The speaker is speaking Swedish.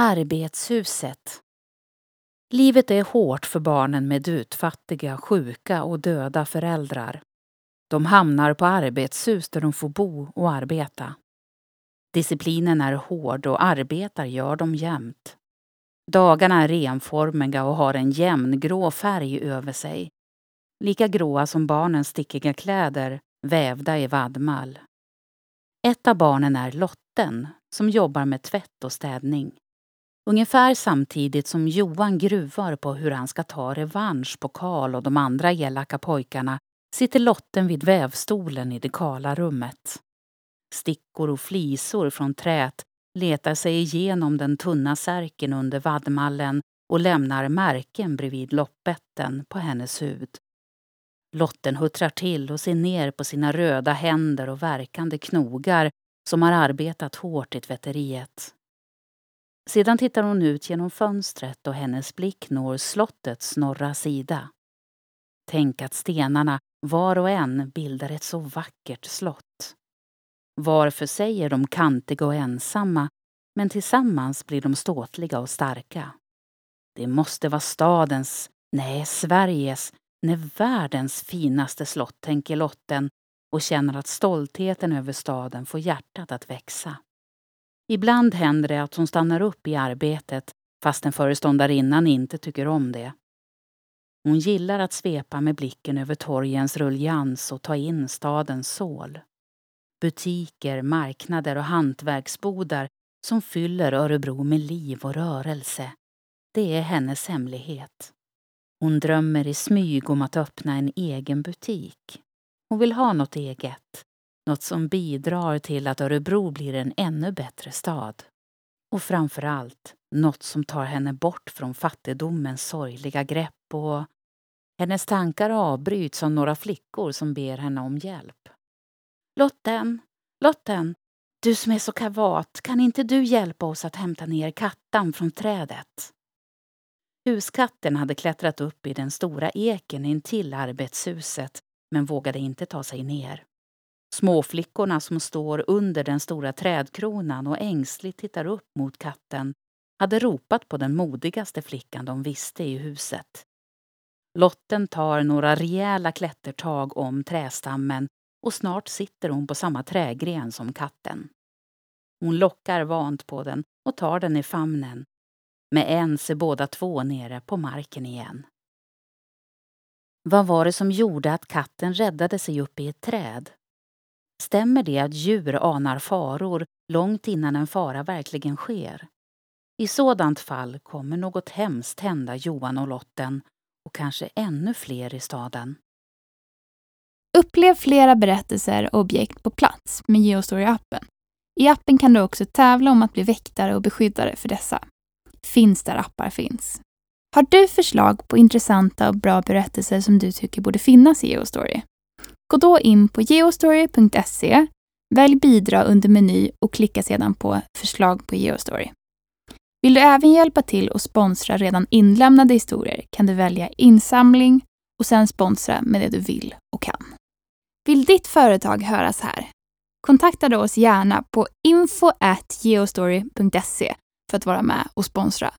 Arbetshuset Livet är hårt för barnen med utfattiga, sjuka och döda föräldrar. De hamnar på arbetshus där de får bo och arbeta. Disciplinen är hård och arbetar gör de jämt. Dagarna är renformiga och har en jämn grå färg över sig. Lika gråa som barnens stickiga kläder, vävda i vadmal. Ett av barnen är Lotten, som jobbar med tvätt och städning. Ungefär samtidigt som Johan gruvar på hur han ska ta revansch på Karl och de andra elaka pojkarna sitter Lotten vid vävstolen i det kala rummet. Stickor och flisor från trät letar sig igenom den tunna särken under vadmallen och lämnar märken bredvid loppbetten på hennes hud. Lotten huttrar till och ser ner på sina röda händer och verkande knogar som har arbetat hårt i tvätteriet. Sedan tittar hon ut genom fönstret och hennes blick når slottets norra sida. Tänk att stenarna, var och en, bildar ett så vackert slott. Var för sig är de kantiga och ensamma, men tillsammans blir de ståtliga och starka. Det måste vara stadens, nej, Sveriges, nej, världens finaste slott, tänker Lotten och känner att stoltheten över staden får hjärtat att växa. Ibland händer det att hon stannar upp i arbetet fastän föreståndarinnan inte tycker om det. Hon gillar att svepa med blicken över torgens ruljans och ta in stadens sål. Butiker, marknader och hantverksbodar som fyller Örebro med liv och rörelse. Det är hennes hemlighet. Hon drömmer i smyg om att öppna en egen butik. Hon vill ha något eget. Något som bidrar till att Örebro blir en ännu bättre stad. Och framför allt något som tar henne bort från fattigdomens sorgliga grepp och hennes tankar avbryts av några flickor som ber henne om hjälp. Lotten, Lotten, du som är så kavat, kan inte du hjälpa oss att hämta ner kattan från trädet? Huskatten hade klättrat upp i den stora eken intill arbetshuset men vågade inte ta sig ner. Småflickorna som står under den stora trädkronan och ängsligt tittar upp mot katten hade ropat på den modigaste flickan de visste i huset. Lotten tar några rejäla klättertag om trästammen och snart sitter hon på samma trägren som katten. Hon lockar vant på den och tar den i famnen. Med ens är båda två nere på marken igen. Vad var det som gjorde att katten räddade sig upp i ett träd? Stämmer det att djur anar faror långt innan en fara verkligen sker? I sådant fall kommer något hemskt hända Johan och Lotten och kanske ännu fler i staden. Upplev flera berättelser och objekt på plats med Geostory-appen. I appen kan du också tävla om att bli väktare och beskyddare för dessa. Finns där appar finns. Har du förslag på intressanta och bra berättelser som du tycker borde finnas i Geostory? Gå då in på geostory.se, välj bidra under meny och klicka sedan på förslag på Geostory. Vill du även hjälpa till och sponsra redan inlämnade historier kan du välja insamling och sen sponsra med det du vill och kan. Vill ditt företag höras här? Kontakta då oss gärna på info.geostory.se för att vara med och sponsra